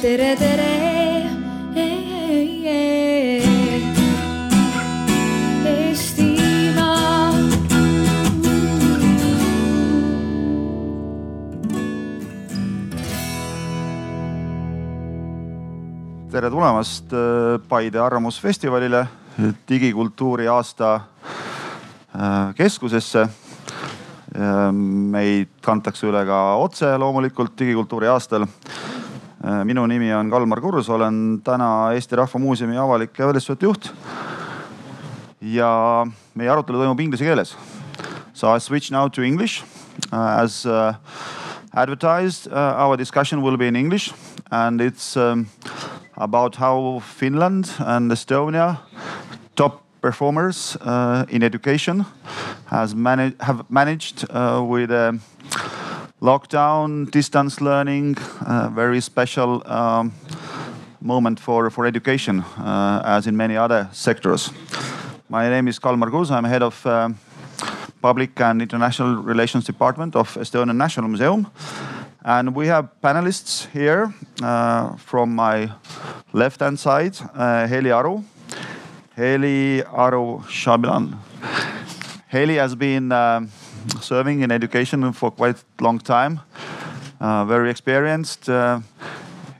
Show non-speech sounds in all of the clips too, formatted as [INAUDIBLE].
tere, tere. Tere tulemast äh, Paide Arvamusfestivalile, digikultuuri aasta äh, keskusesse. meid kantakse üle ka otse loomulikult digikultuuri aastal. Minu nimi on Kalmar Kurus, olen täna Eesti Rahva Muuseumi avalik ja välissuhete juht. ja meie arutelu toimub inglise keeles. So I switch now to English uh, as uh, advertised. Uh, our discussion will be in English and it's um, about how Finland and Estonia, top performers uh, in education, has managed have managed uh, with a lockdown, distance learning, uh, very special um, moment for for education, uh, as in many other sectors. My name is Kalmar Kuus. I'm head of um, Public and International Relations Department of Estonian National Museum. And we have panelists here uh, from my left hand side, Heli Aru. Heli Aru Chabilan. Heli has been uh, serving in education for quite a long time, uh, very experienced. Uh,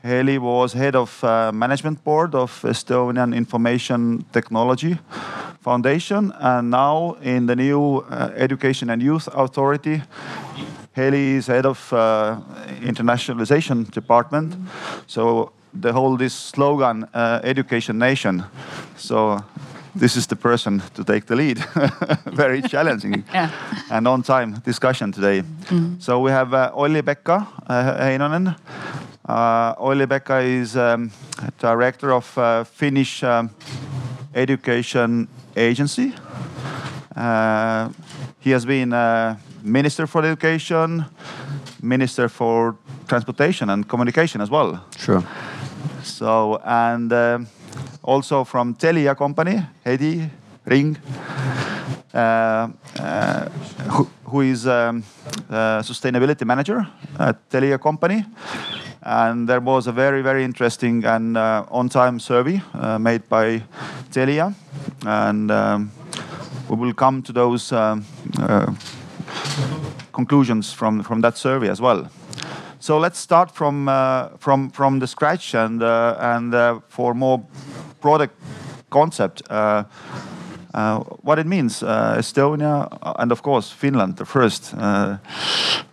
Heli was head of uh, management board of Estonian Information Technology Foundation and now in the new uh, Education and Youth Authority. Heli is head of uh, internationalization department. So the whole this slogan, uh, education nation. So this is the person to take the lead. [LAUGHS] Very [LAUGHS] challenging Yeah. and on time discussion today. So we have uh, Olli-Pekka uh, Heinonen. Uh, Olli-Pekka is um, director of uh, Finnish um, Education Agency. Uh, he has been uh, Minister for Education, Minister for Transportation and Communication as well. Sure. So, and um also from Telia company, Hedi Ring, uh, uh, who, who is um, uh, sustainability manager at Telia company. And there was a very, very interesting and uh, on-time survey uh, made by Telia. And um, we will come to those um, conclusions from, from that survey as well. So let's start from uh, from from the scratch and uh, and uh, for more product concept. Uh, uh, what it means, uh, Estonia and of course Finland, the first, uh,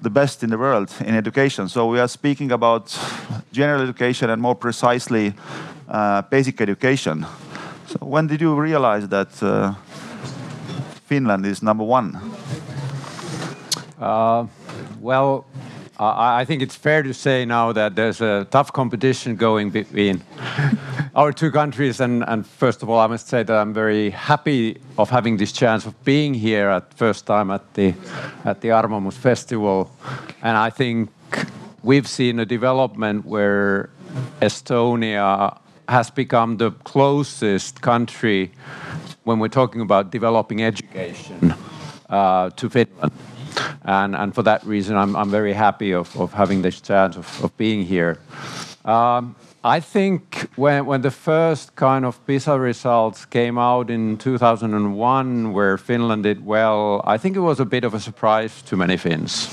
the best in the world in education. So we are speaking about general education and more precisely uh, basic education. So when did you realize that uh, Finland is number one? Uh, well, I think it's fair to say now that there's a tough competition going between [LAUGHS] our two countries. And, and first of all, I must say that I'm very happy of having this chance of being here at first time at the at the Arvamus Festival. And I think we've seen a development where Estonia has become the closest country when we're talking about developing education uh, to Finland. And, and for that reason, I'm, I'm very happy of, of having this chance of, of being here. Um, I think when, when the first kind of PISA results came out in 2001, where Finland did well, I think it was a bit of a surprise to many Finns.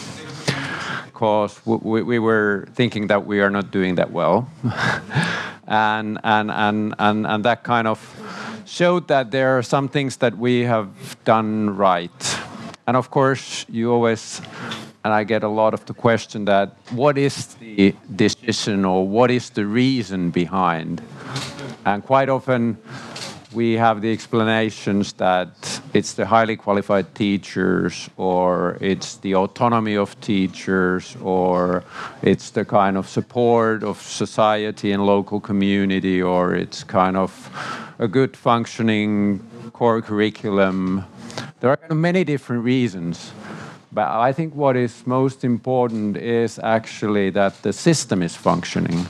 Because we, we were thinking that we are not doing that well. [LAUGHS] and, and, and, and, and that kind of showed that there are some things that we have done right. And of course, you always, and I get a lot of the question that what is the decision or what is the reason behind? And quite often, we have the explanations that it's the highly qualified teachers, or it's the autonomy of teachers, or it's the kind of support of society and local community, or it's kind of a good functioning core curriculum. There are many different reasons. But I think what is most important is actually that the system is functioning,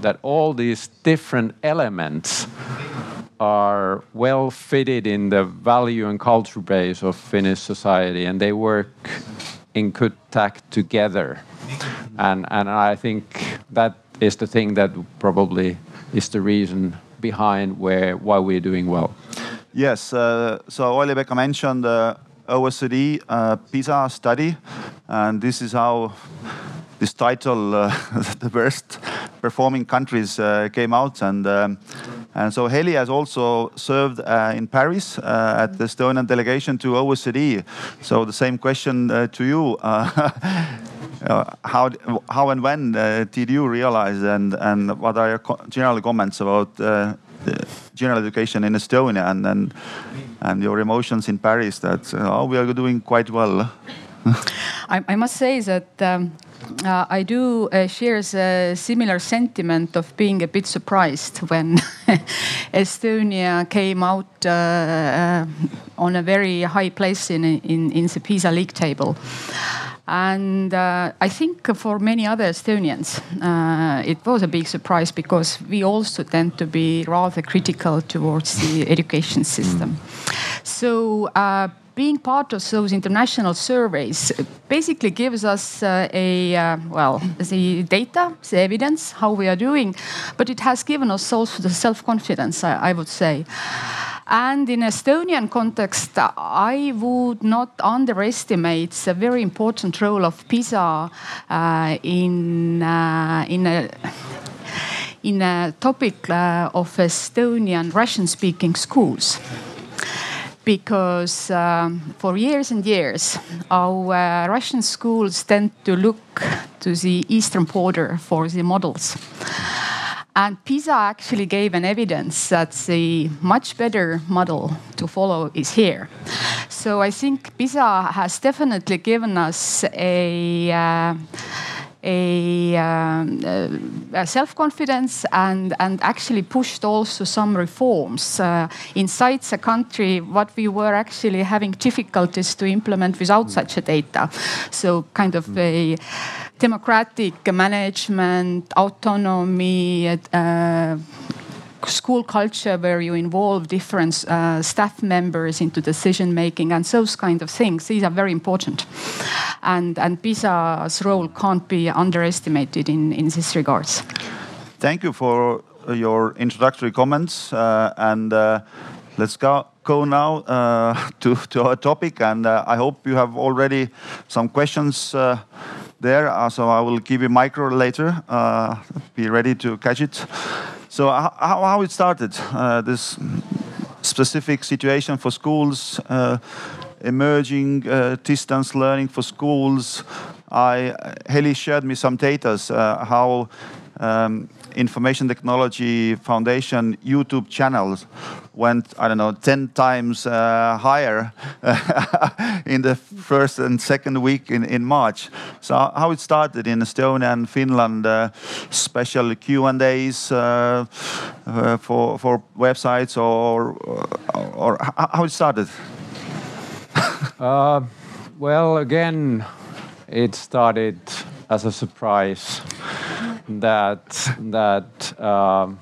that all these different elements are well fitted in the value and culture base of Finnish society and they work in good tact together. And, and I think that is the thing that probably is the reason behind where why we're doing well. Yes, uh, so Olli-Pekka mentioned the OECD uh, PISA study, and this is how this title, uh, [LAUGHS] the worst performing countries, uh, came out. And, um, and so Heli has also served uh, in Paris uh, at the Estonian delegation to OECD. So the same question to you. [LAUGHS] Uh, how how and when uh, did you realize and and what are your co general comments about uh, general education in Estonia and and, and your emotions in Paris that oh we are doing quite well. [LAUGHS] I, I, must say that. Um, uh, I do uh, share a similar sentiment of being a bit surprised when [LAUGHS] Estonia came out uh, on a very high place in, in, in the PISA league table. And uh, I think for many other Estonians, uh, it was a big surprise because we also tend to be rather critical towards the [LAUGHS] education system. So uh, being part of those international surveys basically gives us uh, a uh, well the data the evidence how we are doing but it has given us also the self-confidence I, I would say and in Estonian context, I would not underestimate the very important role of PISA uh, in uh, in a in a topic uh, of Estonian Russian-speaking schools because um, for years and years, our uh, Russian schools tend to look to the eastern border for the models. And PISA actually gave an evidence that the much better model to follow is here. So I think PISA has definitely given us a uh, a, um, a self-confidence and, and actually pushed also some reforms uh, inside the country what we were actually having difficulties to implement without such a data. So kind of a democratic management, autonomy, uh, school culture where you involve different uh, staff members into decision making and those kind of things. These are very important. And, and PISA's role can't be underestimated in, in this regards. Thank you for your introductory comments. Uh, and uh, let's go, go now uh, [LAUGHS] to, to our topic. And uh, I hope you have already some questions there. Uh, so I will give you a micro later. Uh, be ready to catch it. So how, how it started, uh, this specific situation for schools, uh, emerging uh, distance learning for schools. I, Heli shared me some data, uh, how um, Information Technology Foundation YouTube channels went, I don't know, 10 times uh, higher [LAUGHS] in the first and second week in, in March. So how it started in Estonia and Finland, uh, special Q&As uh, uh, for, for websites or, or, or how it started? [LAUGHS] Uh, well, again, it started as a surprise that that um,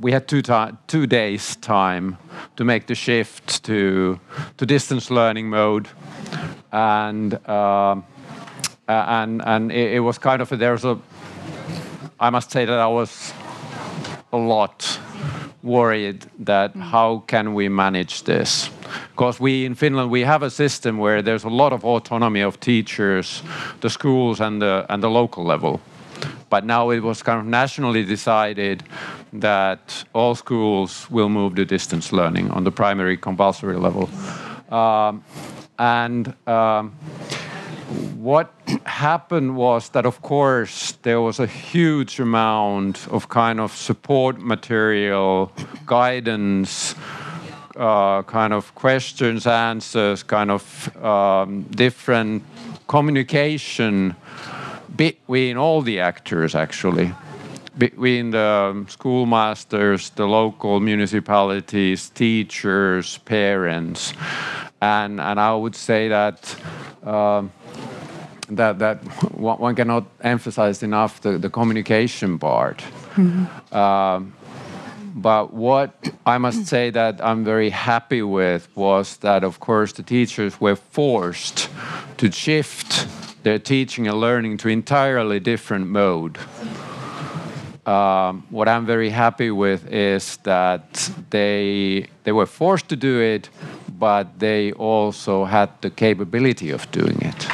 we had two two days time to make the shift to to distance learning mode, and uh, and and it, it was kind of a, there's a I must say that I was a lot worried that how can we manage this because we in Finland we have a system where there's a lot of autonomy of teachers, the schools and the and the local level. But now it was kind of nationally decided that all schools will move to distance learning on the primary compulsory level. Um, and um, what happened was that, of course, there was a huge amount of kind of support material, guidance, uh, kind of questions, answers, kind of um, different communication between all the actors actually between the schoolmasters, the local municipalities, teachers, parents, and and I would say that uh, that that one cannot emphasize enough the, the communication part. Mm -hmm. uh, but what I must say that I'm very happy with was that, of course, the teachers were forced to shift their teaching and learning to entirely different mode. um, what I'm very happy with is that they they were forced to do it, but they also had the capability of doing it.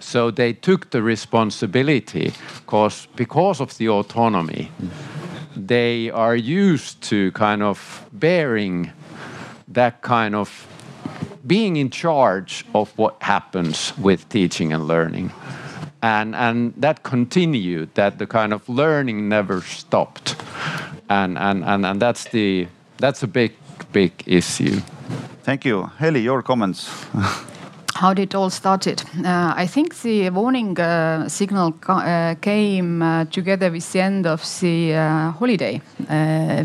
So they took the responsibility because because of the autonomy, they are used to kind of bearing that kind of being in charge of what happens with teaching and learning. And and that continued that the kind of learning never stopped. And and and, and that's the that's a big big issue. Thank you. Heli your comments [LAUGHS] how did it all started? Uh, I think the warning uh, signal uh, came uh, together with the end of the uh, holiday uh,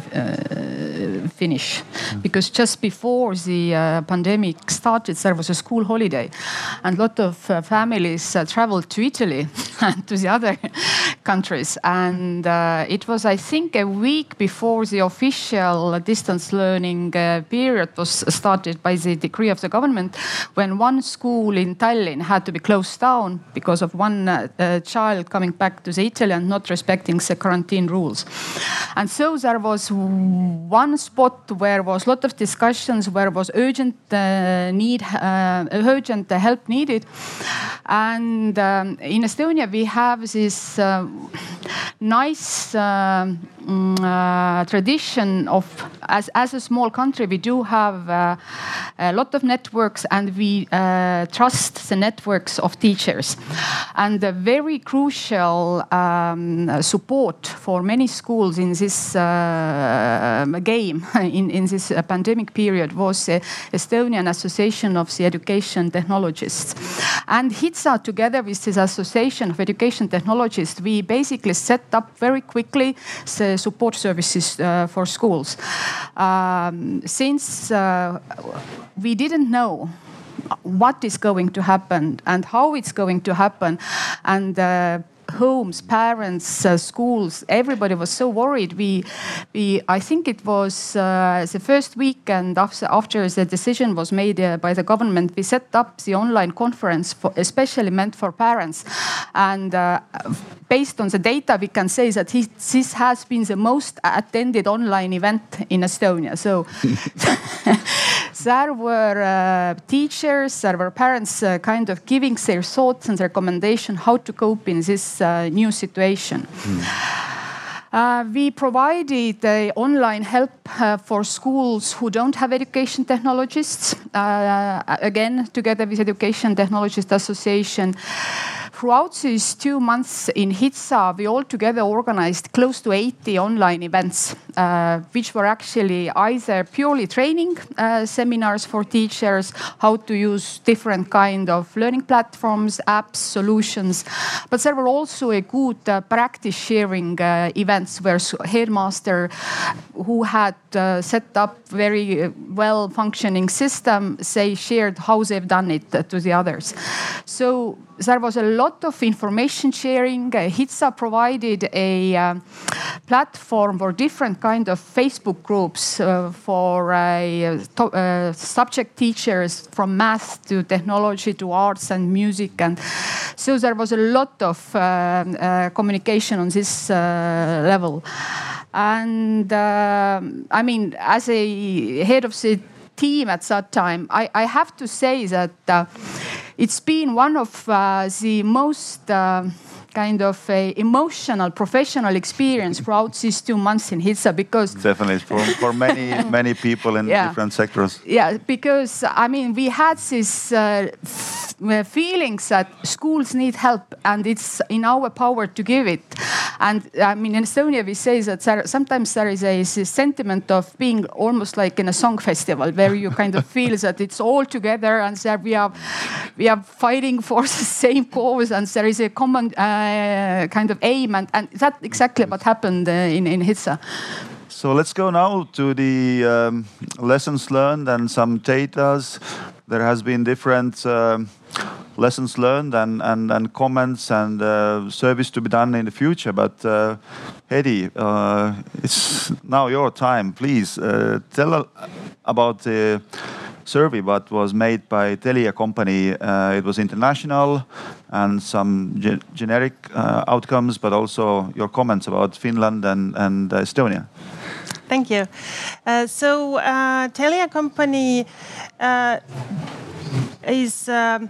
finish, because just before the pandemic started, there was a school holiday, and a lot of families traveled to Italy [LAUGHS] and to the other countries, and it was, I think, a week before the official distance learning period was started by the decree of the government, when one school in Tallinn had to be closed down because of one uh, uh, child coming back to the Italy and not respecting the quarantine rules. And so there was one spot where was a lot of discussions, where was urgent uh, need, uh, urgent help needed. And um, in Estonia, we have this uh, nice um, uh, tradition of, as, as a small country, we do have uh, a lot of networks and we uh, trust the networks of teachers. And a very crucial um, support for many schools in this game, [LAUGHS] in, in this pandemic period, was the Estonian Association of the Education Technologists. And HITSA, together with this Association of Education Technologists, we basically set up very quickly support services uh, for schools. Um, since uh, we didn't know what is going to happen and how it's going to happen and uh, homes, parents, uh, schools, everybody was so worried. We, we I think it was uh, the first weekend after, after the decision was made uh, by the government, we set up the online conference for, especially meant for parents. And uh, based on the data, we can say that he, this has been the most attended online event in Estonia. So [LAUGHS] there were uh, teachers, there were parents uh, kind of giving their thoughts and recommendation how to cope in this new situation. Mm. Uh, we provided uh, online help uh, for schools who don't have education technologists. again, together with Education Technologist Association throughout these two months in HITSA, we all together organized close to 80 online events, uh, which were actually either purely training uh, seminars for teachers, how to use different kind of learning platforms, apps, solutions. But there were also a good uh, practice sharing uh, events where headmaster who had uh, set up very uh, well functioning system, they shared how they've done it to the others. So there was a lot of information sharing. Uh, HITSA provided a uh, platform for different kind of Facebook groups uh, for uh, uh, subject teachers from math to technology to arts and music. And so there was a lot of uh, communication on this level. And I mean, as a head of the team at that time, I, I have to say that it's been one of uh, the most uh, kind of a emotional professional experience throughout these two months in HITSA because definitely for, for many many people in [LAUGHS] yeah. different sectors. Yeah, because I mean we had this uh, feelings that schools need help and it's in our power to give it. And I mean in Estonia we say that there, sometimes there is a, a sentiment of being almost like in a song festival where you kind of feel that it's all together and there we are we are fighting for [LAUGHS] the same cause and there is a common. Uh, uh, kind of aim, and, and that's exactly what happened uh, in, in HITSA. So let's go now to the um, lessons learned and some data. There has been different um, lessons learned and, and, and comments and uh, service to be done in the future. But uh, Hedi, uh, it's now your time. Please uh, tell about the survey, but was made by Telia company. Uh, it was international and some ge generic uh, outcomes, but also your comments about Finland and, and Estonia. Thank you. So Telia company is. Um,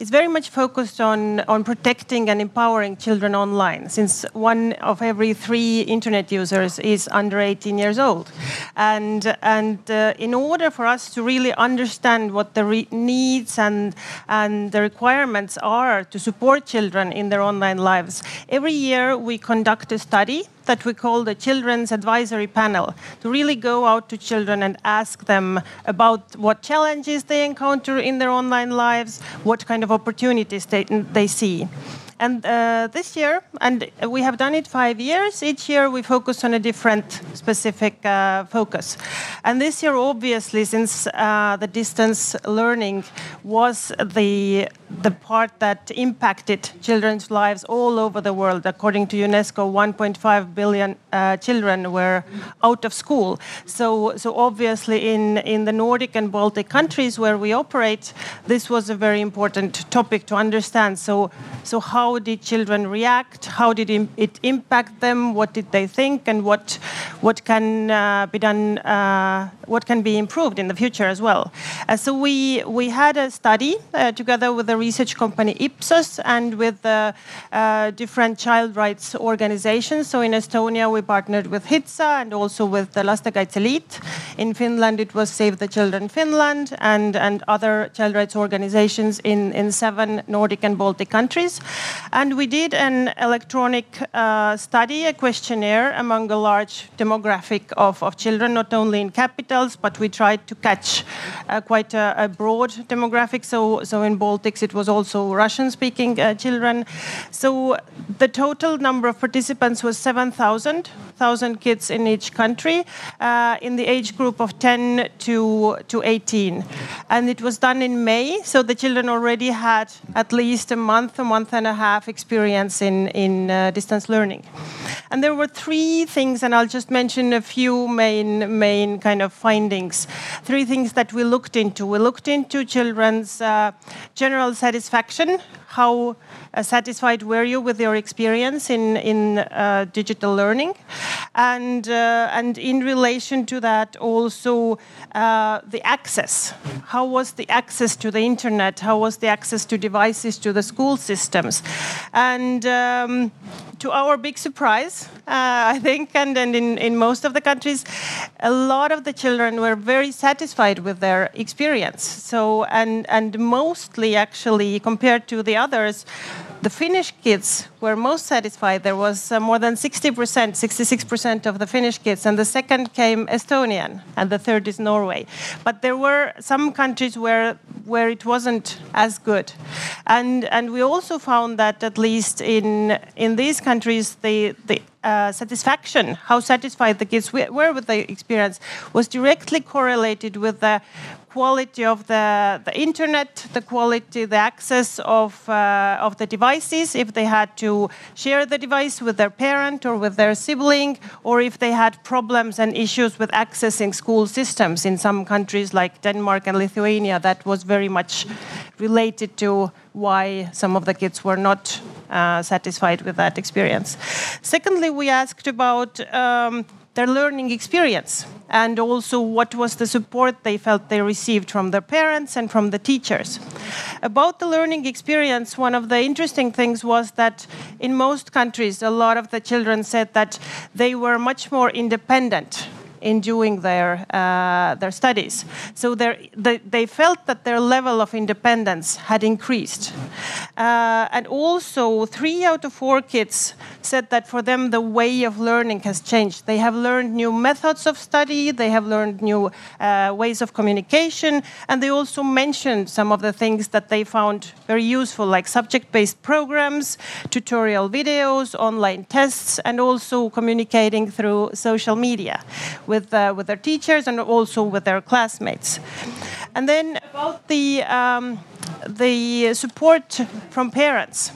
is very much focused on, on protecting and empowering children online, since one of every three internet users is under 18 years old. And, and uh, in order for us to really understand what the needs and, and the requirements are to support children in their online lives, every year we conduct a study that we call the Children's Advisory Panel to really go out to children and ask them about what challenges they encounter in their online lives, what kind of opportunities they, they see. And uh, this year, and we have done it five years, each year we focus on a different specific uh, focus. And this year, obviously, since uh, the distance learning was the, the part that impacted children's lives all over the world, according to UNESCO, 1.5 billion uh, children were out of school. So, so obviously, in, in the Nordic and Baltic countries where we operate, this was a very important topic to understand. So, so how how did children react? How did it impact them? What did they think? And what what can uh, be done? Uh, what can be improved in the future as well? Uh, so we we had a study uh, together with the research company Ipsos and with the uh, different child rights organizations. So in Estonia we partnered with HITSA and also with the Lastekaitse. In Finland it was Save the Children Finland and and other child rights organizations in in seven Nordic and Baltic countries. And we did an electronic uh, study, a questionnaire among a large demographic of, of children, not only in capitals, but we tried to catch uh, quite a, a, broad demographic. So, so in Baltics, it was also Russian speaking uh, children. So the total number of participants was 7,000 1,000 kids in each country uh, in the age group of 10 to, to 18. And it was done in May, so the children already had at least a month, a month and a half have experience in, in uh, distance learning. And there were three things, and I'll just mention a few main, main kind of findings. Three things that we looked into. We looked into children's uh, general satisfaction, how uh, satisfied were you with your experience in, in uh, digital learning? And, uh, and in relation to that, also the access. How was the access to the internet? How was the access to devices to the school systems? And um, to our big surprise, I think, and, and in, in most of the countries, a lot of the children were very satisfied with their experience. So, and, and mostly actually, compared to the others, the Finnish kids were most satisfied. There was uh, more than 60%, 66% of the Finnish kids, and the second came Estonian, and the third is Norway. But there were some countries where where it wasn't as good, and and we also found that at least in in these countries the the uh, satisfaction, how satisfied the kids were with the experience, was directly correlated with the quality of the, the internet, the quality, the access of, uh, of the devices, if they had to share the device with their parent or with their sibling, or if they had problems and issues with accessing school systems. In some countries like Denmark and Lithuania, that was very much related to why some of the kids were not uh, satisfied with that experience. Secondly, we asked about um, their learning experience and also what was the support they felt they received from their parents and from the teachers. About the learning experience, one of the interesting things was that in most countries, a lot of the children said that they were much more independent in doing their uh, their studies. So they, they felt that their level of independence had increased, uh, and also three out of four kids said that for them the way of learning has changed. They have learned new methods of study, they have learned new uh, ways of communication, and they also mentioned some of the things that they found very useful, like subject-based programs, tutorial videos, online tests, and also communicating through social media with, uh, with their teachers and also with their classmates. And then about the um, the support from parents.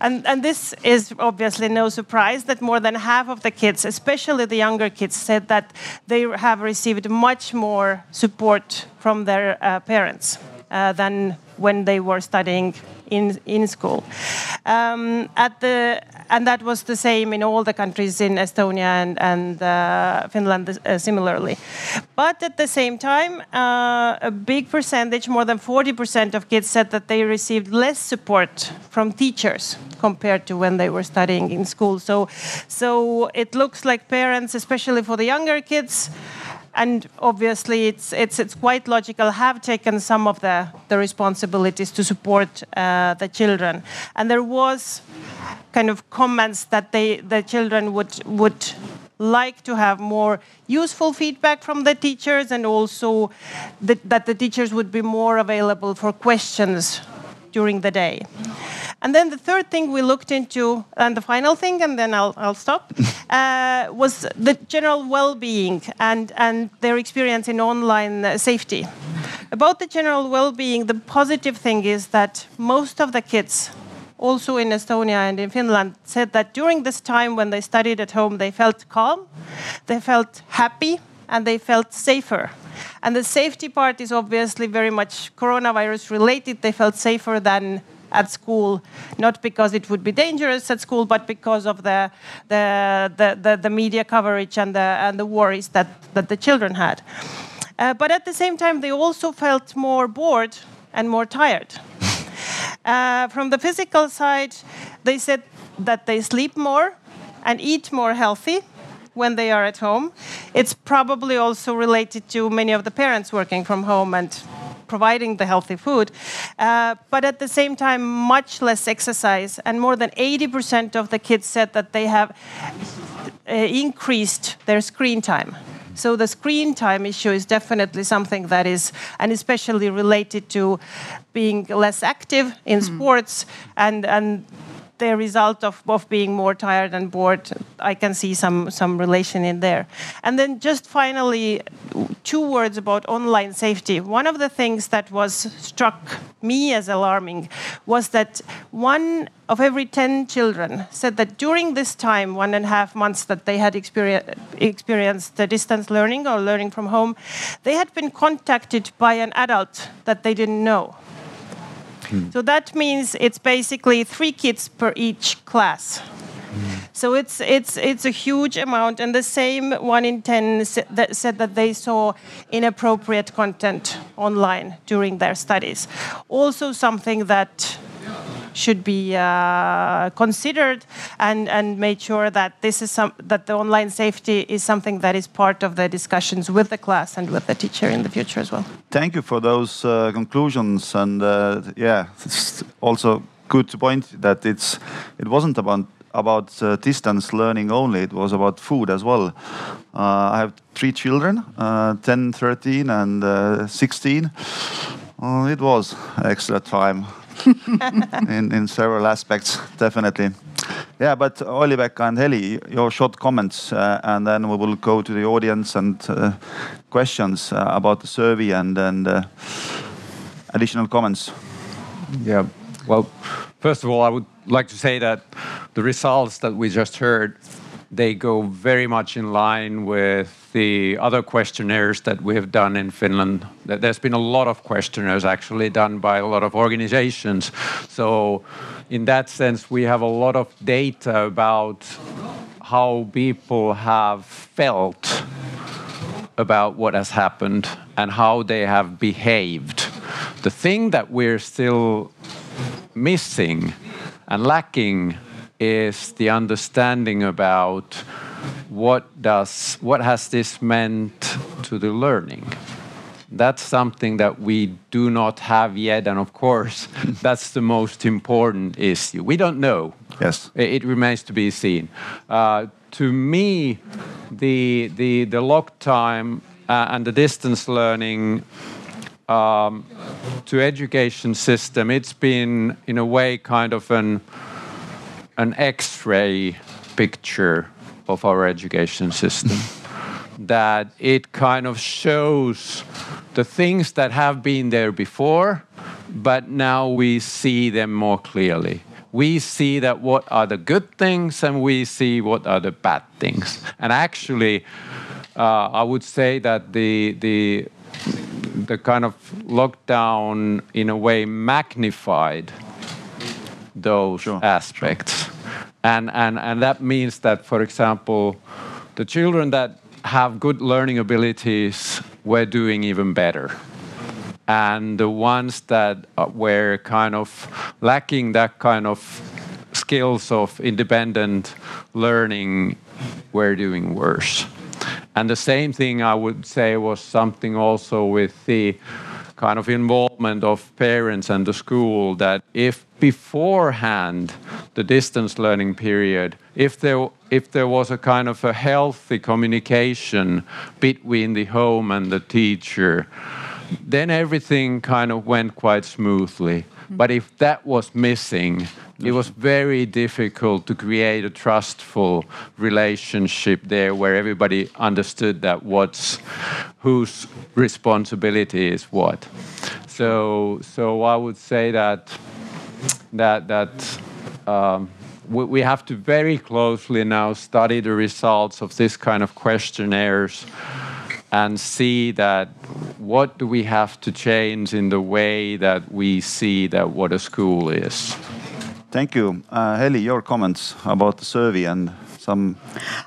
And, and this is obviously no surprise that more than half of the kids, especially the younger kids, said that they have received much more support from their uh, parents uh, than when they were studying in, in school. Um, at the, and that was the same in all the countries in Estonia and, and uh, Finland uh, similarly. But at the same time, uh, a big percentage, more than 40% of kids said that they received less support from teachers compared to when they were studying in school. So, so it looks like parents, especially for the younger kids, and obviously it's, it's, it's quite logical, have taken some of the, the responsibilities to support uh, the children. And there was kind of comments that they, the children would, would like to have more useful feedback from the teachers and also that, that the teachers would be more available for questions during the day. And then the third thing we looked into, and the final thing, and then I'll, I'll stop, [LAUGHS] uh, was the general well being and, and their experience in online safety. About the general well being, the positive thing is that most of the kids, also in Estonia and in Finland, said that during this time when they studied at home, they felt calm, they felt happy, and they felt safer. And the safety part is obviously very much coronavirus related. They felt safer than at school, not because it would be dangerous at school, but because of the, the, the, the, the media coverage and the, and the worries that, that the children had. Uh, but at the same time, they also felt more bored and more tired. [LAUGHS] Uh, from the physical side, they said that they sleep more and eat more healthy when they are at home. It's probably also related to many of the parents working from home and providing the healthy food, uh, but at the same time, much less exercise. And more than 80% of the kids said that they have uh, increased their screen time. So the screen time issue is definitely something that is, and especially related to being less active in mm. sports and and the result of, being more tired and bored, I can see some, some relation in there. And then just finally, two words about online safety. One of the things that was struck me as alarming was that one of every 10 children said that during this time, one and a half months that they had experience, experienced the distance learning or learning from home, they had been contacted by an adult that they didn't know. Mm. So that means it's basically three kids per each class. So it's it's it's a huge amount, and the same one in ten that said that they saw inappropriate content online during their studies. Also, something that should be uh, considered and, and made sure that this is some, that the online safety is something that is part of the discussions with the class and with the teacher in the future as well. Thank you for those uh, conclusions and uh, yeah, it's also good to point that it's it wasn't about about uh, distance learning only. It was about food as well. Uh, I have three children, uh, 10, 13, and uh, 16. Uh, it was extra time [LAUGHS] in, in several aspects, definitely. Yeah, but Olli-Pekka and Heli, your short comments, uh, and then we will go to the audience and uh, questions uh, about the survey and, and uh, additional comments. Yeah, well, first of all, I would like to say that the results that we just heard they go very much in line with the other questionnaires that we have done in Finland. There's been a lot of questionnaires actually done by a lot of organizations. So, in that sense, we have a lot of data about how people have felt about what has happened and how they have behaved. The thing that we're still missing and lacking is the understanding about what does what has this meant to the learning? That's something that we do not have yet and of course [LAUGHS] that's the most important issue. We don't know. Yes. It, remains to be seen. Uh, to me the the the lock time uh, and the distance learning um, to education system it's been in a way kind of an an X-ray picture of our education system. that it kind of shows the things that have been there before, but now we see them more clearly. We see that what are the good things and we see what are the bad things. And actually, uh, I would say that the the the kind of lockdown in a way magnified those Sure, aspects. And, and, and that means that, for example, the children that have good learning abilities were doing even better. And the ones that uh, were kind of lacking that kind of skills of independent learning were doing worse. And the same thing I would say was something also with the kind of involvement of parents and the school that if beforehand the distance learning period if there if there was a kind of a healthy communication between the home and the teacher then everything kind of went quite smoothly. Mm-hmm. But if that was missing it mm-hmm. was very difficult to create a trustful relationship there where everybody understood that what's whose responsibility is what. So so i would say that that that um, we, we have to very closely now study the results of this kind of questionnaires and see that what do we have to change in the way that we see that what a school is Thank you. Uh, Heli, your comments about the survey and some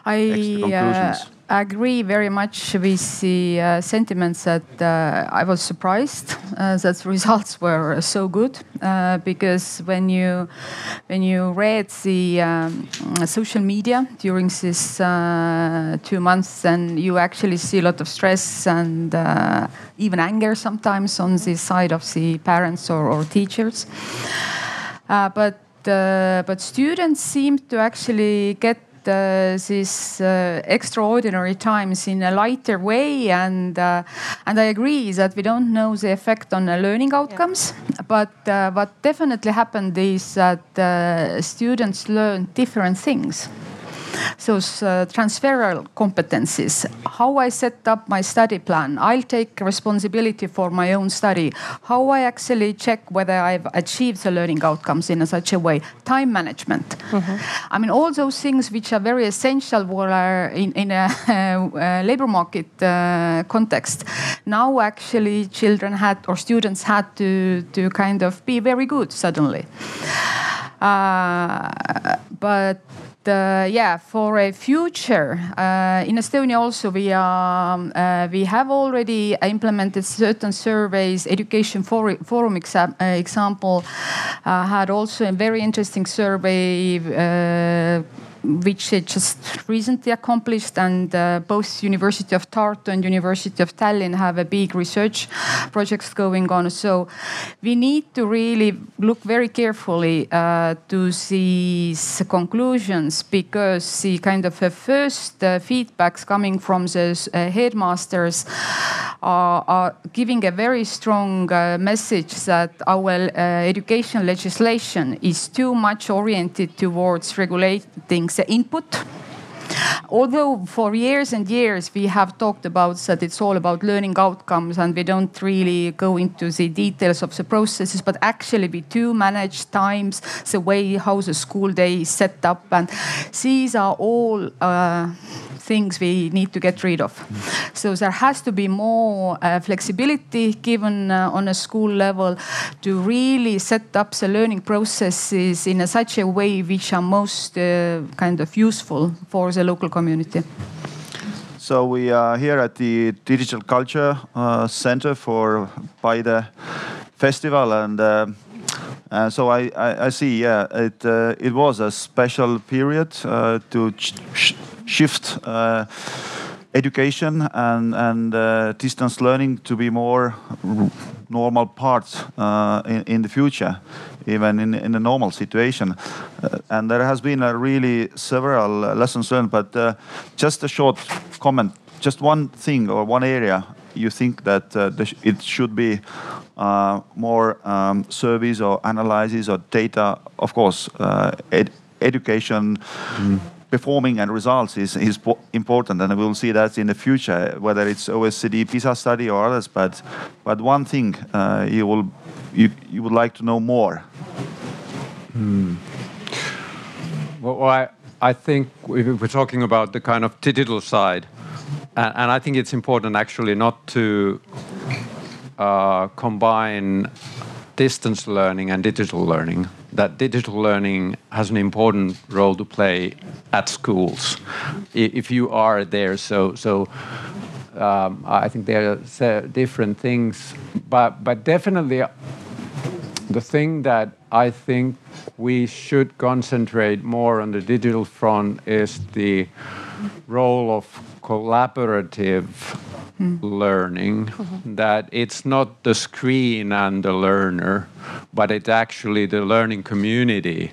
I extra uh, conclusions. agree very much with the uh, sentiments that uh, I was surprised [LAUGHS] uh, that the results were so good uh, because when you when you read the um, social media during this uh, two months, then you actually see a lot of stress and uh, even anger sometimes on the side of the parents or, or teachers. But but students seem to actually get uh, these uh, extraordinary times in a lighter way, and uh, and I agree that we don't know the effect on the learning outcomes, but uh, what definitely happened is that uh, students learn different things those uh, transferable competencies. How I set up my study plan. I'll take responsibility for my own study. How I actually check whether I've achieved the learning outcomes in a such a way. Time management. I mean, all those things which are very essential were in, in a [LAUGHS] uh, labor market uh, context. Now, actually, children had or students had to to kind of be very good suddenly. Uh, but uh, yeah, for a future uh, in Estonia also we are uh, we have already implemented certain surveys. Education For- Forum exa- uh, example uh, had also a very interesting survey. Which it just recently accomplished, and uh, both University of Tartu and University of Tallinn have a big research projects going on. So we need to really look very carefully uh, to these conclusions because the kind of uh, first uh, feedbacks coming from the uh, headmasters are, are, giving a very strong uh, message that our education legislation is too much oriented towards regulating the input. Although for years and years we have talked about that it's all about learning outcomes and we don't really go into the details of the processes, but actually we do manage times, the way how the school day is set up, and these are all. Uh, things we need to get rid of. So there has to be more uh, flexibility given uh, on a school level to really set up the learning processes in a such a way which are most uh, kind of useful for the local community. So we are here at the Digital Culture uh, Center for by the Festival, and uh, uh, so I, I, I see, yeah, it uh, it was a special period uh, to shift uh, education and and uh, distance learning to be more normal part uh, in, in the future, even in in a normal situation. Uh, and there has been a really several lessons learned, but uh, just a short comment, just one thing or one area you think that uh, it should be more um, surveys or analyses or data. Of course, ed- education. Performing and results is, is important, and we'll see that in the future, whether it's OECD PISA study or others. But, but one thing uh, you will you, you would like to know more? Well, I, I think we- we're talking about the kind of digital side, and, and I think it's important actually not to uh, combine distance learning and digital learning. That digital learning has an important role to play at schools, if you are there. So, so um, I think there are different things, but but definitely the thing that I think we should concentrate more on the digital front is the role of collaborative learning. Mm-hmm. That it's not the screen and the learner, but it's actually the learning community.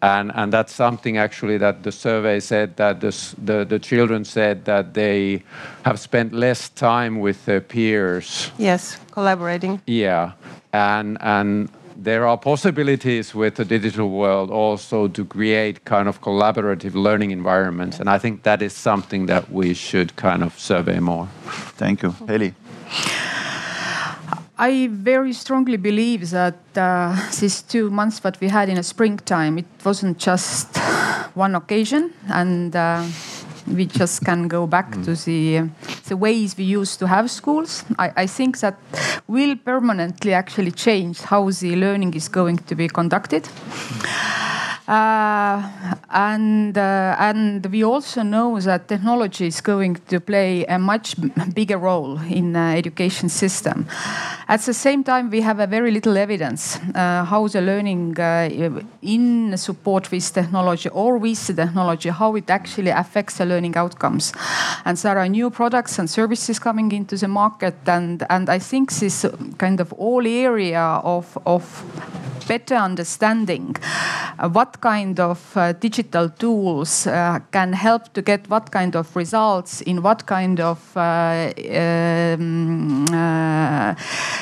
And, and that's something actually that the survey said that the, the, the children said that they have spent less time with their peers Yes, collaborating. yeah, and and there are possibilities with the digital world also to create kind of collaborative learning environments, and I think that is something that we should kind of survey more. Thank you. Heli? I very strongly believe that uh, these two months that we had in the springtime, it wasn't just one occasion, and uh, we just can go back to the the ways we used to have schools. I, I think that will permanently actually change how the learning is going to be conducted. Uh, and uh, and we also know that technology is going to play a much bigger role in uh, education system. At the same time, we have a very little evidence uh, how the learning uh, in support with technology or with the technology how it actually affects the learning outcomes. And there are new products and services coming into the market, and and I think this kind of all area of of better understanding uh, what kind of uh, digital tools uh, can help to get what kind of results in what kind of uh, um, uh,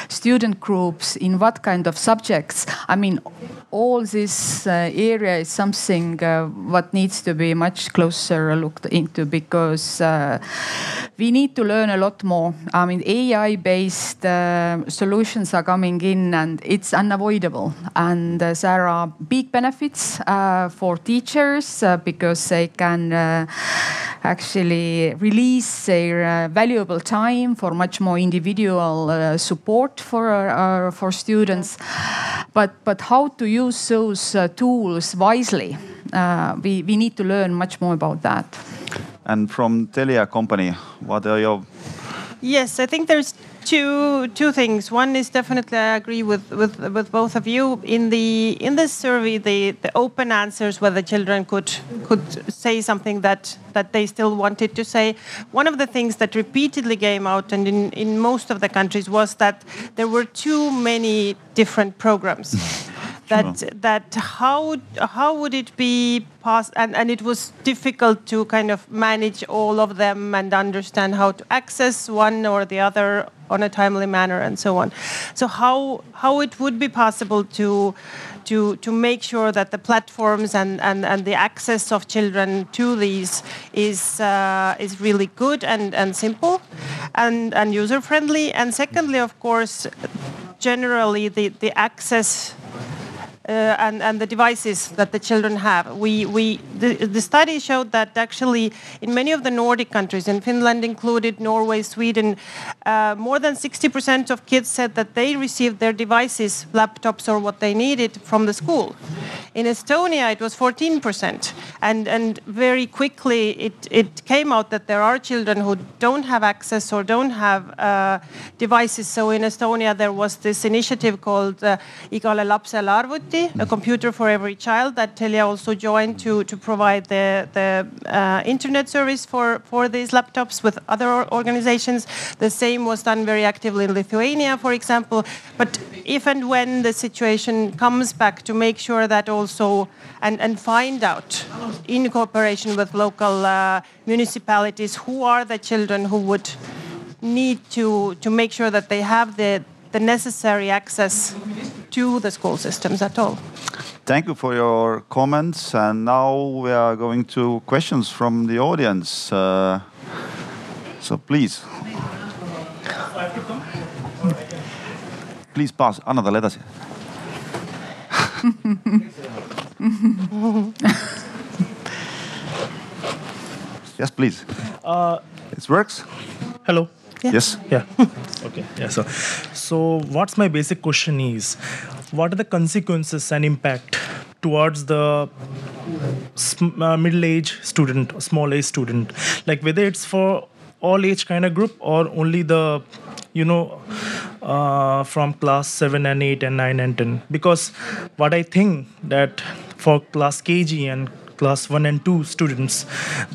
student groups in what kind of subjects? I mean all this uh, area is something uh, what needs to be much closer looked into because uh, we need to learn a lot more. I mean ai based uh, solutions are coming in and it's unavoidable. And there are big benefits for teachers because they can actually release their valuable time for much more individual support for for students. But but how to use those uh, tools wisely uh, we, we need to learn much more about that And from Telia company, what are your Yes, I think there's two two things. One is definitely I agree with with, with both of you. In the in this survey, the, the open answers where the children could could say something that that they still wanted to say. One of the things that repeatedly came out, and in, in most of the countries, was that there were too many different programs. [LAUGHS] that that how how would it be pos- and and it was difficult to kind of manage all of them and understand how to access one or the other on a timely manner and so on. So how how it would be possible to to to make sure that the platforms and and, and the access of children to these is uh, is really good and and simple and and user friendly and secondly of course generally the the access and, and the devices that the children have. We, we, the, the study showed that actually in many of the Nordic countries, in Finland included, Norway, Sweden, uh, more than 60% of kids said that they received their devices, laptops or what they needed from the school. In Estonia, it was 14%. And, and very quickly, it, it came out that there are children who don't have access or don't have uh, devices. So in Estonia, there was this initiative called uh, Igale arvuti, a computer for every child, that Telia also joined to, to provide the, the uh, internet service for, for these laptops with other organizations. The same was done very actively in Lithuania, for example. But if and when the situation comes back to make sure that also and, and find out in cooperation with local uh, municipalities who are the children who would need to, to make sure that they have the, the necessary access to the school systems at all. Thank you for your comments. And now we are going to questions from the audience. Uh, so please. please pass, anna talle edasi [LAUGHS] yes, please. Uh, it works. Hello. Yeah. Yes. Yeah. okay. Yeah. So, so what's my basic question is, what are the consequences and impact towards the uh, middle-age student, small-age student, like whether it's for all age kind of group or only the you know uh, from class 7 and 8 and 9 and 10 because what i think that for class kg and class 1 and 2 students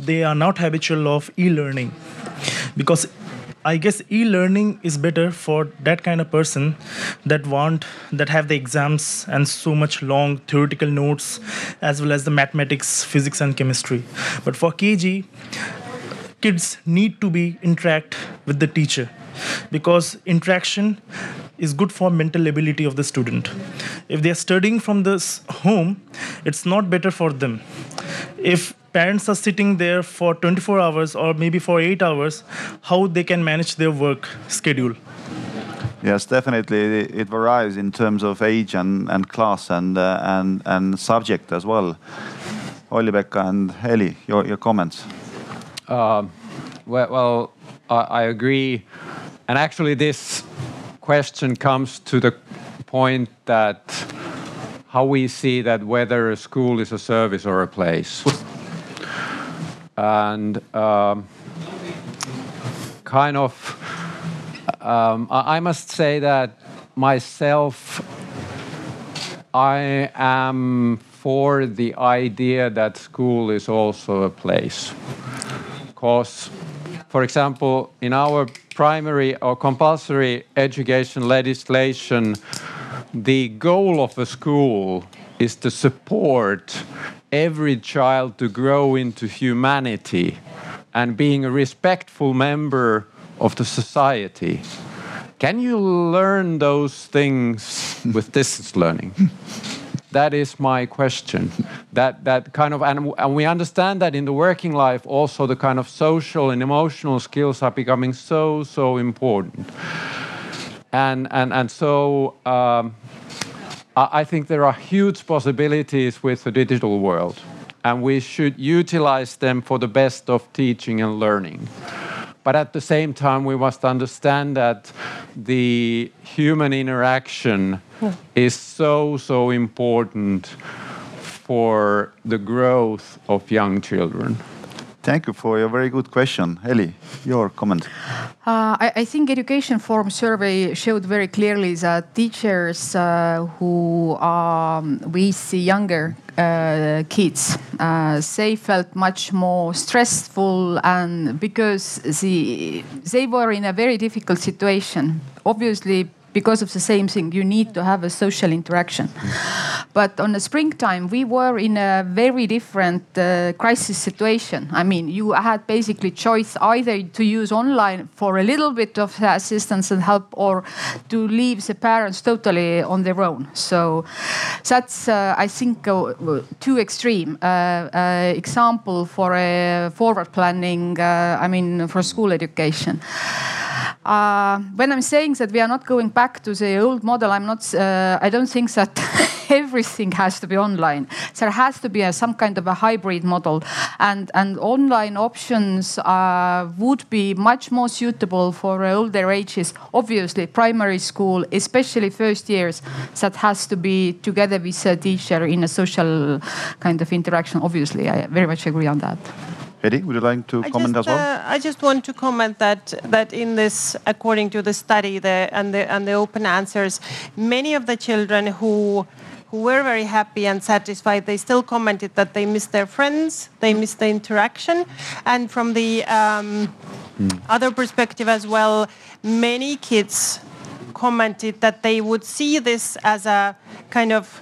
they are not habitual of e-learning because I guess e-learning is better for that kind of person that want that have the exams and so much long theoretical notes as well as the mathematics, physics and chemistry. But for KG, kids need to be interact with the teacher because interaction is good for mental ability of the student if they are studying from this home it's not better for them if parents are sitting there for 24 hours or maybe for 8 hours how they can manage their work schedule Yes, definitely. It varies in terms of age and, and class and, uh, and, and subject as well. Olli-Pekka and Eli, your, your comments. Uh, well, well I, I agree. And actually, this question comes to the point that how we see that whether a school is a service or a place. And um, kind of, um, I, I must say that myself, I am for the idea that school is also a place. Because, for example, in our primary or compulsory education legislation, the goal of a school is to support every child to grow into humanity and being a respectful member of the society. Can you learn those things with distance learning? [LAUGHS] That is my question. That that kind of and, and we understand that in the working life also the kind of social and emotional skills are becoming so so important. And and and so um, I think there are huge possibilities with the digital world, and we should utilize them for the best of teaching and learning. But at the same time, we must understand that the human interaction yeah. is so, so important for the growth of young children. Thank you for your very good question. Ellie, your comment. Uh, I, I, think Education Forum survey showed very clearly that teachers uh, who um, we see younger uh, kids, uh, they felt much more stressful and because the, they were in a very difficult situation. Obviously, because of the same thing. You need to have a social interaction. But on the springtime, we were in a very different uh, crisis situation. I mean, you had basically choice either to use online for a little bit of assistance and help, or to leave the parents totally on their own. So that's, uh, I think, uh, too extreme. Uh, uh, example for a forward planning. Uh, I mean, for school education. Uh, when I'm saying that we are not going back to the old model, I'm not. Uh, I don't think that [LAUGHS] everything has to be online. There has to be a, some kind of a hybrid model, and and online options uh, would be much more suitable for older ages. Obviously, primary school, especially first years, that has to be together with a teacher in a social kind of interaction. Obviously, I very much agree on that. Hedi, would you like to I comment just, as well? Uh, I just want to comment that that in this, according to the study the, and the and the open answers, many of the children who who were very happy and satisfied, they still commented that they miss their friends, they miss the interaction, and from the um, mm. other perspective as well, many kids commented that they would see this as a kind of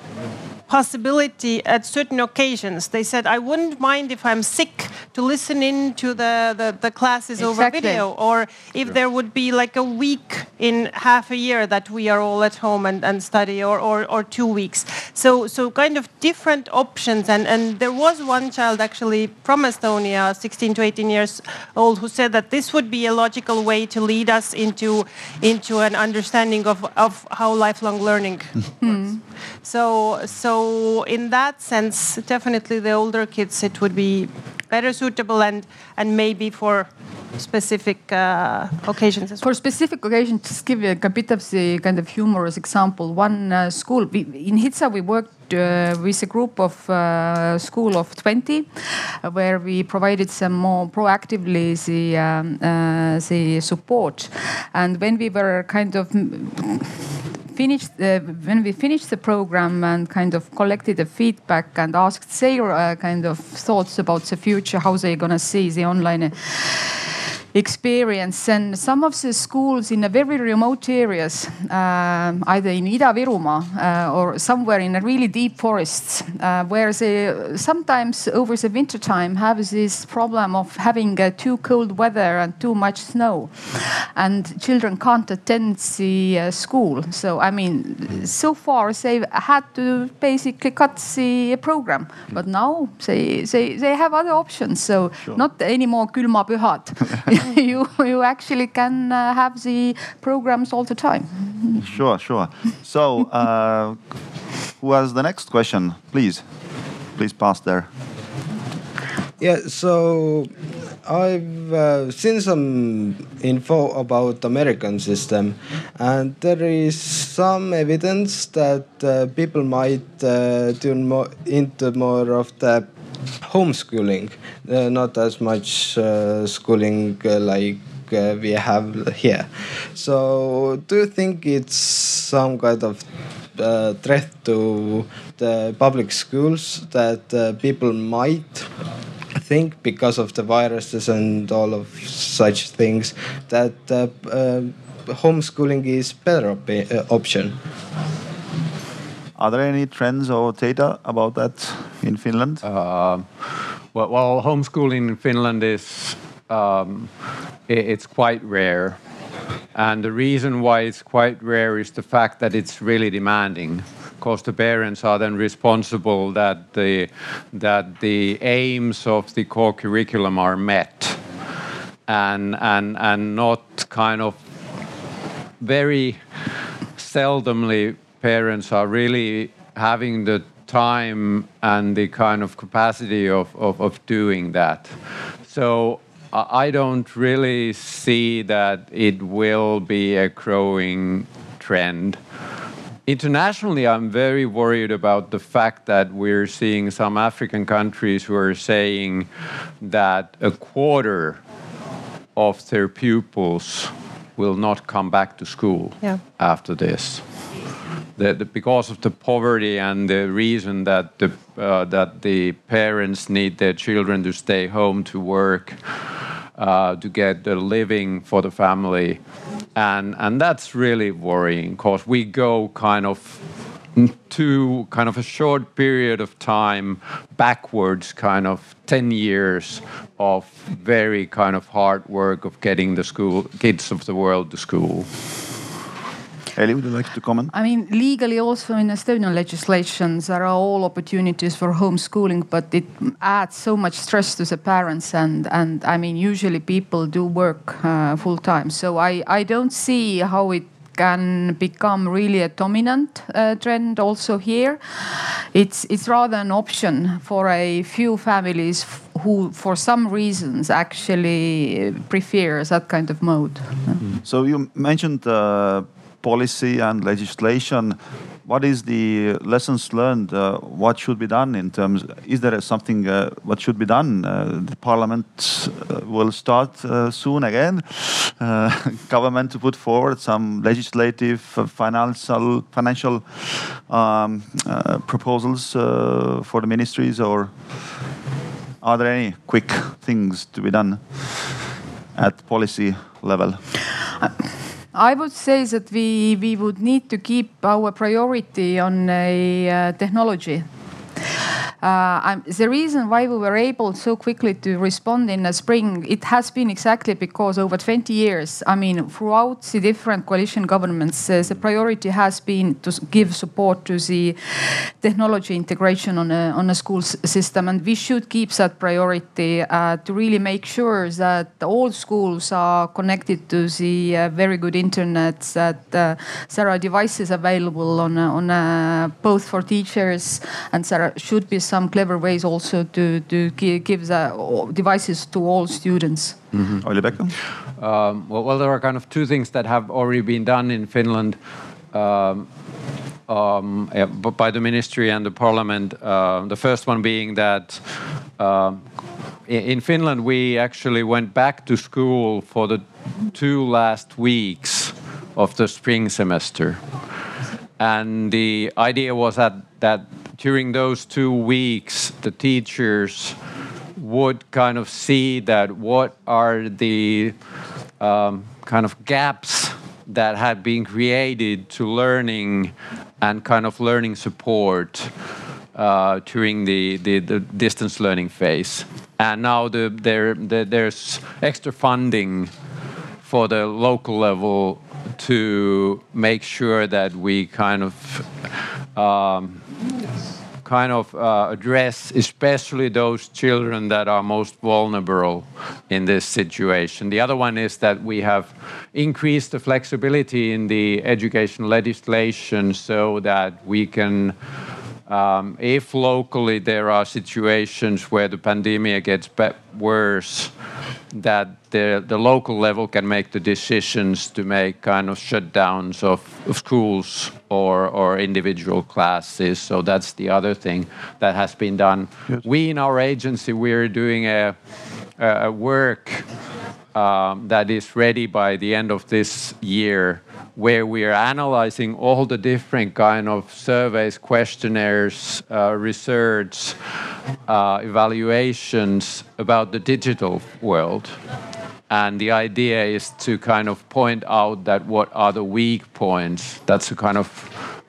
possibility at certain occasions. They said, I wouldn't mind if I'm sick to listen in to the, the, the classes over video, or if there would be like a week in half a year that we are all at home and, and study, or, or, or two weeks. So, so kind of different options. And, and there was one child actually from Estonia, 16 to 18 years old, who said that this would be a logical way to lead us into, into an understanding of, of how lifelong learning [LAUGHS] works. Hmm. So, so in that sense, definitely the older kids, it would be better suitable and, and maybe for specific uh, occasions. For specific occasions, just give you a bit of the kind of humorous example. One uh, school we, in HITSA, we worked uh, with a group of uh, school of 20, uh, where we provided some more proactively the um, uh, the support. And when we were kind of finished uh, when we finished the program and kind of collected the feedback and asked their uh, kind of thoughts about the future, how they're gonna see the online uh, experience. And some of the schools in a very remote areas um either in Ida-Virumaa uh, or somewhere in a really deep forests uh, where they sometimes over the winter time have this problem of having uh, too cold weather and too much snow. And children can't attend the uh, school. So i mean so far they had to basically cut the program. But now they they, they have other options. So not anymore külmapühad [LAUGHS] [LAUGHS] you you actually can uh, have the programs all the time Sure, sure. So, uh, who has the next question? Please, please pass there. Yeah, so I've uh, seen some info about the American system, and there is some evidence that uh, people might uh, tune more into more of the homeschooling, uh, not as much uh, schooling uh, like uh, we have here. So, do you think it's some kind of uh, threat to the public schools that uh, people might think because of the viruses and all of such things that homeschooling is better op- option? Are there any trends or data about that in Finland? Um, well, well, homeschooling in Finland is um, i- it's quite rare, and the reason why it's quite rare is the fact that it's really demanding. Because the parents are then responsible that the that the aims of the core curriculum are met, and and and not kind of very seldomly parents are really having the time and the kind of capacity of, of, of doing that. So I don't really see that it will be a growing trend. Internationally, I'm very worried about the fact that we're seeing some African countries who are saying that a quarter of their pupils will not come back to school Yeah. after this. The, because of the poverty and the reason that the, uh, that the parents need their children to stay home to work, uh, to get a living for the family. And, and that's really worrying because we go kind of to kind of a short period of time backwards, kind of 10 years of very kind of hard work of getting the school kids of the world to school. Eli, would you like to comment? I mean, legally, also in Estonian legislations, there are all opportunities for homeschooling, but it adds so much stress to the parents. And, and I mean, usually people do work uh, full time. So I, I don't see how it can become really a dominant uh, trend also here. It's, it's rather an option for a few families f- who, for some reasons, actually prefer that kind of mode. So you mentioned uh, policy and legislation. What is the lessons learned? Uh, what should be done in terms? Is there something uh, what should be done? Uh, the parliament uh, will start uh, soon again. Uh, [LAUGHS] government to put forward some legislative, financial, financial um, proposals for the ministries, or are there any quick things to be done at policy level? I would say that we, we would need to keep our priority on a uh, technology uh, the reason why we were able so quickly to respond in the spring, it has been exactly because over 20 years, I mean, throughout the different coalition governments, uh, the priority has been to give support to the technology integration on a, on a school system. And we should keep that priority uh, to really make sure that all schools are connected to the uh, very good internet, that uh, there are devices available on, on both for teachers and there should be some clever ways also to, to give the devices to all students. Mm-hmm. Olli-Pekka? Um, well, well, there are kind of two things that have already been done in Finland. Um, um, yeah, by the ministry and the parliament. Uh, the first one being that uh, in Finland we actually went back to school for the two last weeks of the spring semester, and the idea was that that during those two weeks, the teachers would kind of see that what are the um, kind of gaps that had been created to learning and kind of learning support uh, during the, the, the, distance learning phase. And now the, there, the, there's extra funding for the local level to make sure that we kind of um, kind of uh, address especially those children that are most vulnerable in this situation. The other one is that we have increased the flexibility in the education legislation so that we can if locally there are situations where the pandemic gets worse, that the, the local level can make the decisions to make kind of shutdowns of, of schools or, or individual classes. So that's the other thing that has been done. Yes. We in our agency, we're doing a, a work um, that is ready by the end of this year where we are analyzing all the different kind of surveys, questionnaires, uh, research, uh, evaluations about the digital world. And the idea is to kind of point out that what are the weak points. That's a kind of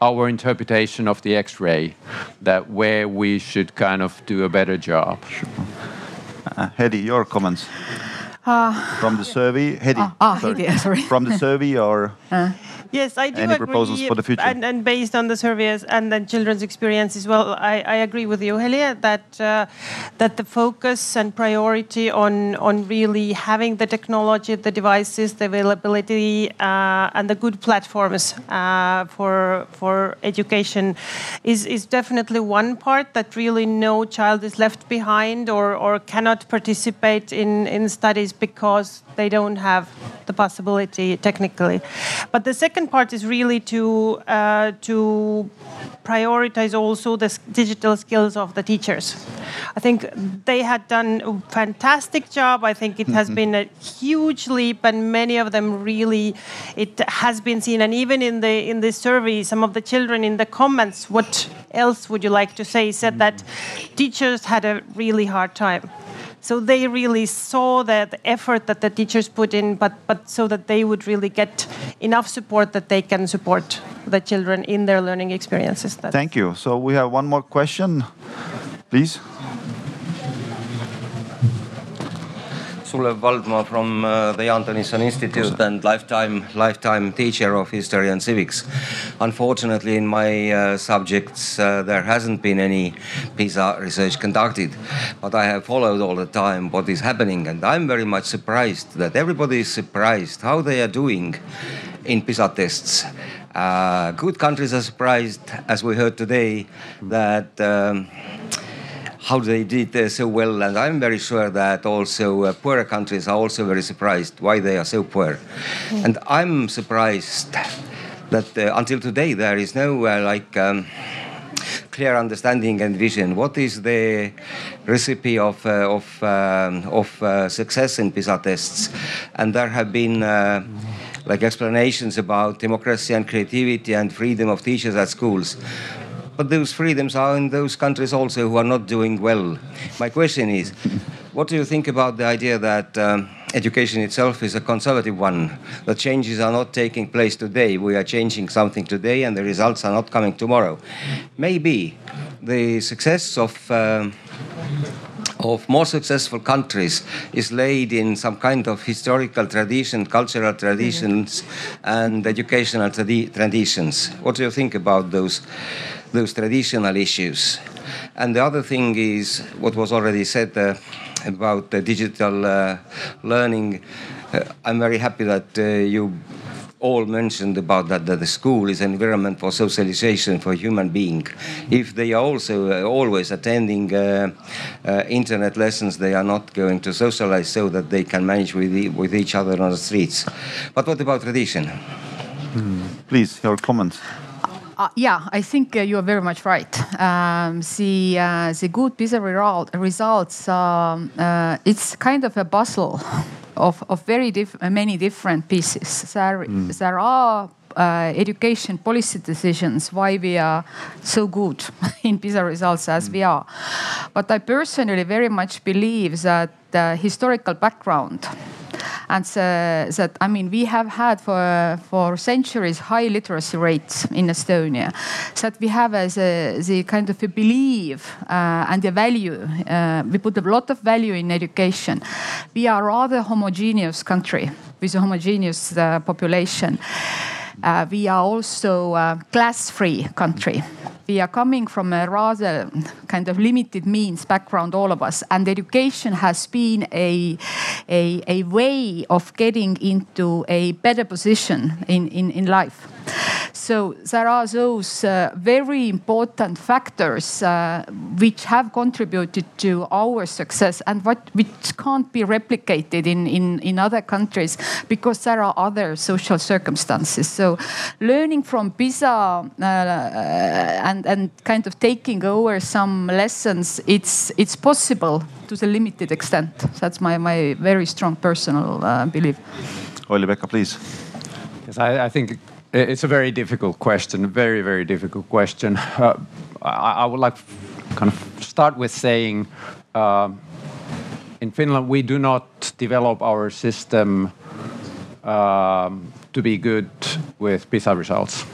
our interpretation of the X-ray, that where we should kind of do a better job. Sure. Uh, Hedi, your comments. Uh, from the survey, Hedi. Ah, ah Hedi, sorry. From the survey or? [LAUGHS] Uh. Yes, I do Any agree. proposals for the future? And, and, based on the surveys and then children's experience as well, I, I agree with you, Helia, that uh, that the focus and priority on on really having the technology, the devices, the availability, uh, and the good platforms uh, for for education is is definitely one part that really no child is left behind or or cannot participate in in studies because they don't have the possibility technically. But the second part is really to uh, to prioritize also the digital skills of the teachers. I think they had done a fantastic job. I think it has mm-hmm. been a huge leap, and many of them really it has been seen. And even in the in the survey, some of the children in the comments, what else would you like to say? Said that mm-hmm. teachers had a really hard time. So they really saw that the effort that the teachers put in, but, but so that they would really get enough support that they can support the children in their learning experiences. Thank you. So we have one more question, please. Sulev Valdmaa from uh, the Jan Institute and lifetime lifetime teacher of history and civics. Unfortunately, in my uh, subjects, uh, there hasn't been any PISA research conducted, but I have followed all the time what is happening, and I'm very much surprised that everybody is surprised how they are doing in PISA tests. Uh, good countries are surprised, as we heard today, that. Um, how they did uh, so well. And I'm very sure that also uh, poorer countries are also very surprised why they are so poor. Mm. And I'm surprised that uh, until today there is no uh, like. Um, clear understanding and vision. What is the recipe of uh, of um, of uh, success in PISA tests? And there have been uh, like explanations about democracy and creativity and freedom of teachers at schools. But those freedoms are in those countries also who are not doing well. My question is, what do you think about the idea that um, education itself is a conservative one. The changes are not taking place today. We are changing something today, and the results are not coming tomorrow. Maybe the success of um, of more successful countries is laid in some kind of historical tradition, cultural traditions, and educational tradi- traditions. What do you think about those those traditional issues? And the other thing is what was already said uh, about digital uh, learning. Uh, I'm very happy that uh, you all mentioned about that, that the school is an environment for socialization for human being. If they are also uh, always attending uh, uh, internet lessons, they are not going to socialize so that they can manage with, e- with each other on the streets. But what about tradition? Please, your comments. Uh, yeah, I think uh, you are very much right. Um, the uh, the good PISA result, results, um, uh, it's kind of a puzzle of, of very diff- uh, many different pieces. There, there are uh, education policy decisions why we are so good [LAUGHS] in PISA results as we are. But I personally very much believe that the historical background and so, that I mean we have had for for centuries high literacy rates in Estonia. So that we have as a the kind of a belief uh, and the value. Uh, we put a lot of value in education. We are rather homogeneous country with a homogeneous uh, population. Uh, we are also a class-free country. We are coming from a rather kind of limited means background, all of us, and education has been a, a, a way of getting into a better position in, in, in life. So there are those uh, very important factors uh, which have contributed to our success and what which can't be replicated in, in, in other countries because there are other social circumstances. So learning from PISA uh, and, and kind of taking over some lessons, it's, it's possible to the limited extent. That's my, my very strong personal uh, belief. Olli-Pekka, please. Yes, I, I think i- it's a very difficult question, A very, very difficult question. Uh, I, I would like kind of start with saying um in Finland, we do not develop our system um, to be good with PISA results.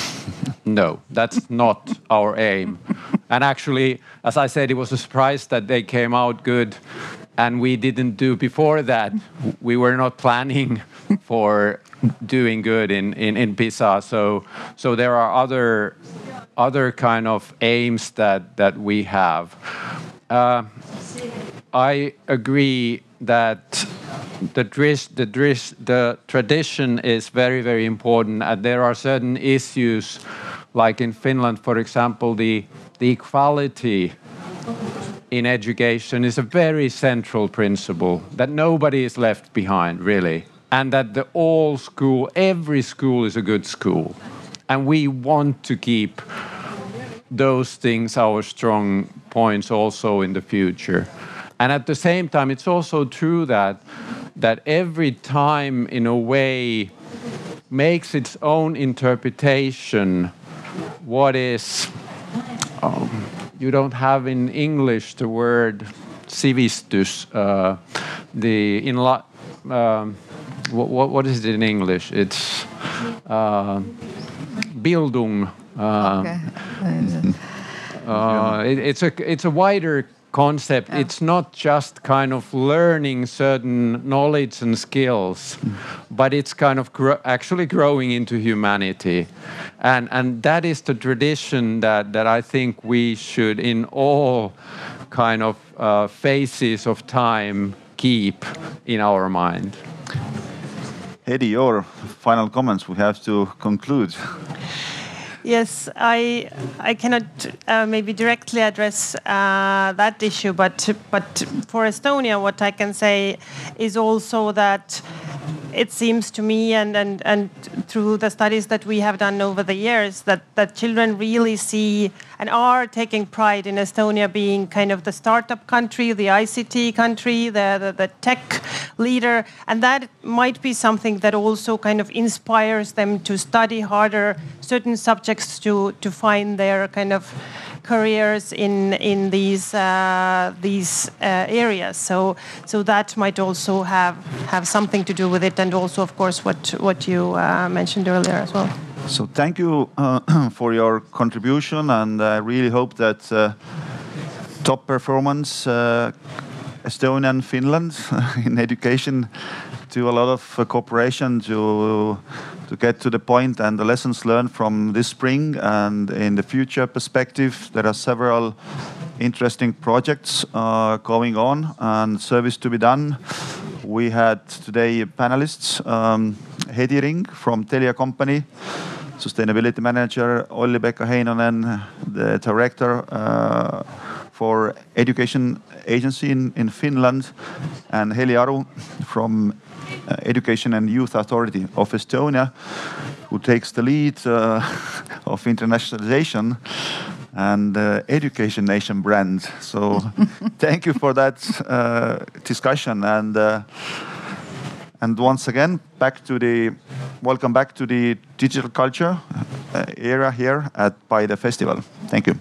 [LAUGHS] no, that's not our aim. And actually, as I said, it was a surprise that they came out good and we didn't do before that. We were not planning [LAUGHS] for doing good in, in, in PISA. So, so there are other, other kind of aims that, that we have. Uh, I agree that the drish, the drish, the tradition is very, very important, and there are certain issues, like in Finland, for example, the the equality in education is a very central principle that nobody is left behind, really, and that the all school, every school is a good school, and we want to keep those things our strong points also in the future. And at the same time, it's also true that that every time, in a way, makes its own interpretation. What is um, you don't have in English the word sivistys. Uh, the in la, um, what, what what is it in English? It's uh, Bildung. Uh, Okay. uh, it, it's a it's a wider concept. It's not just kind of learning certain knowledge and skills, but it's kind of gro- actually growing into humanity, and and that is the tradition that that I think we should in all kind of uh, phases of time keep in our mind. Hedi, your final comments. We have to conclude. Yes, I I cannot uh, maybe directly address uh, that issue, but but for Estonia, what I can say is also that it seems to me, and and and through the studies that we have done over the years, that that children really see and are taking pride in Estonia being kind of the startup country, the ICT country, the the, the tech leader, and that might be something that also kind of inspires them to study harder certain subjects to to find their kind of careers in in these uh, these uh, areas. So so that might also have have something to do with it, and also of course what what you uh, mentioned earlier as well. So thank you uh, [CLEARS THROAT] for your contribution, and I really hope that top performance Estonia and Finland [LAUGHS] in education do a lot of cooperation to to get to the point and the lessons learned from this spring and in the future perspective there are several interesting projects uh, going on and service to be done. We had today panelists um, Hedi Ring from Telia company sustainability manager Olli-Pekka Heinonen the director uh, for education agency in, in Finland and Heli Aru from Education and Youth Authority of Estonia, who takes the lead uh, [LAUGHS] of internationalization and uh, Education Nation brand. So [LAUGHS] thank you for that uh, discussion and uh, and once again back to the welcome back to the digital culture uh, era here at by the festival. Thank you.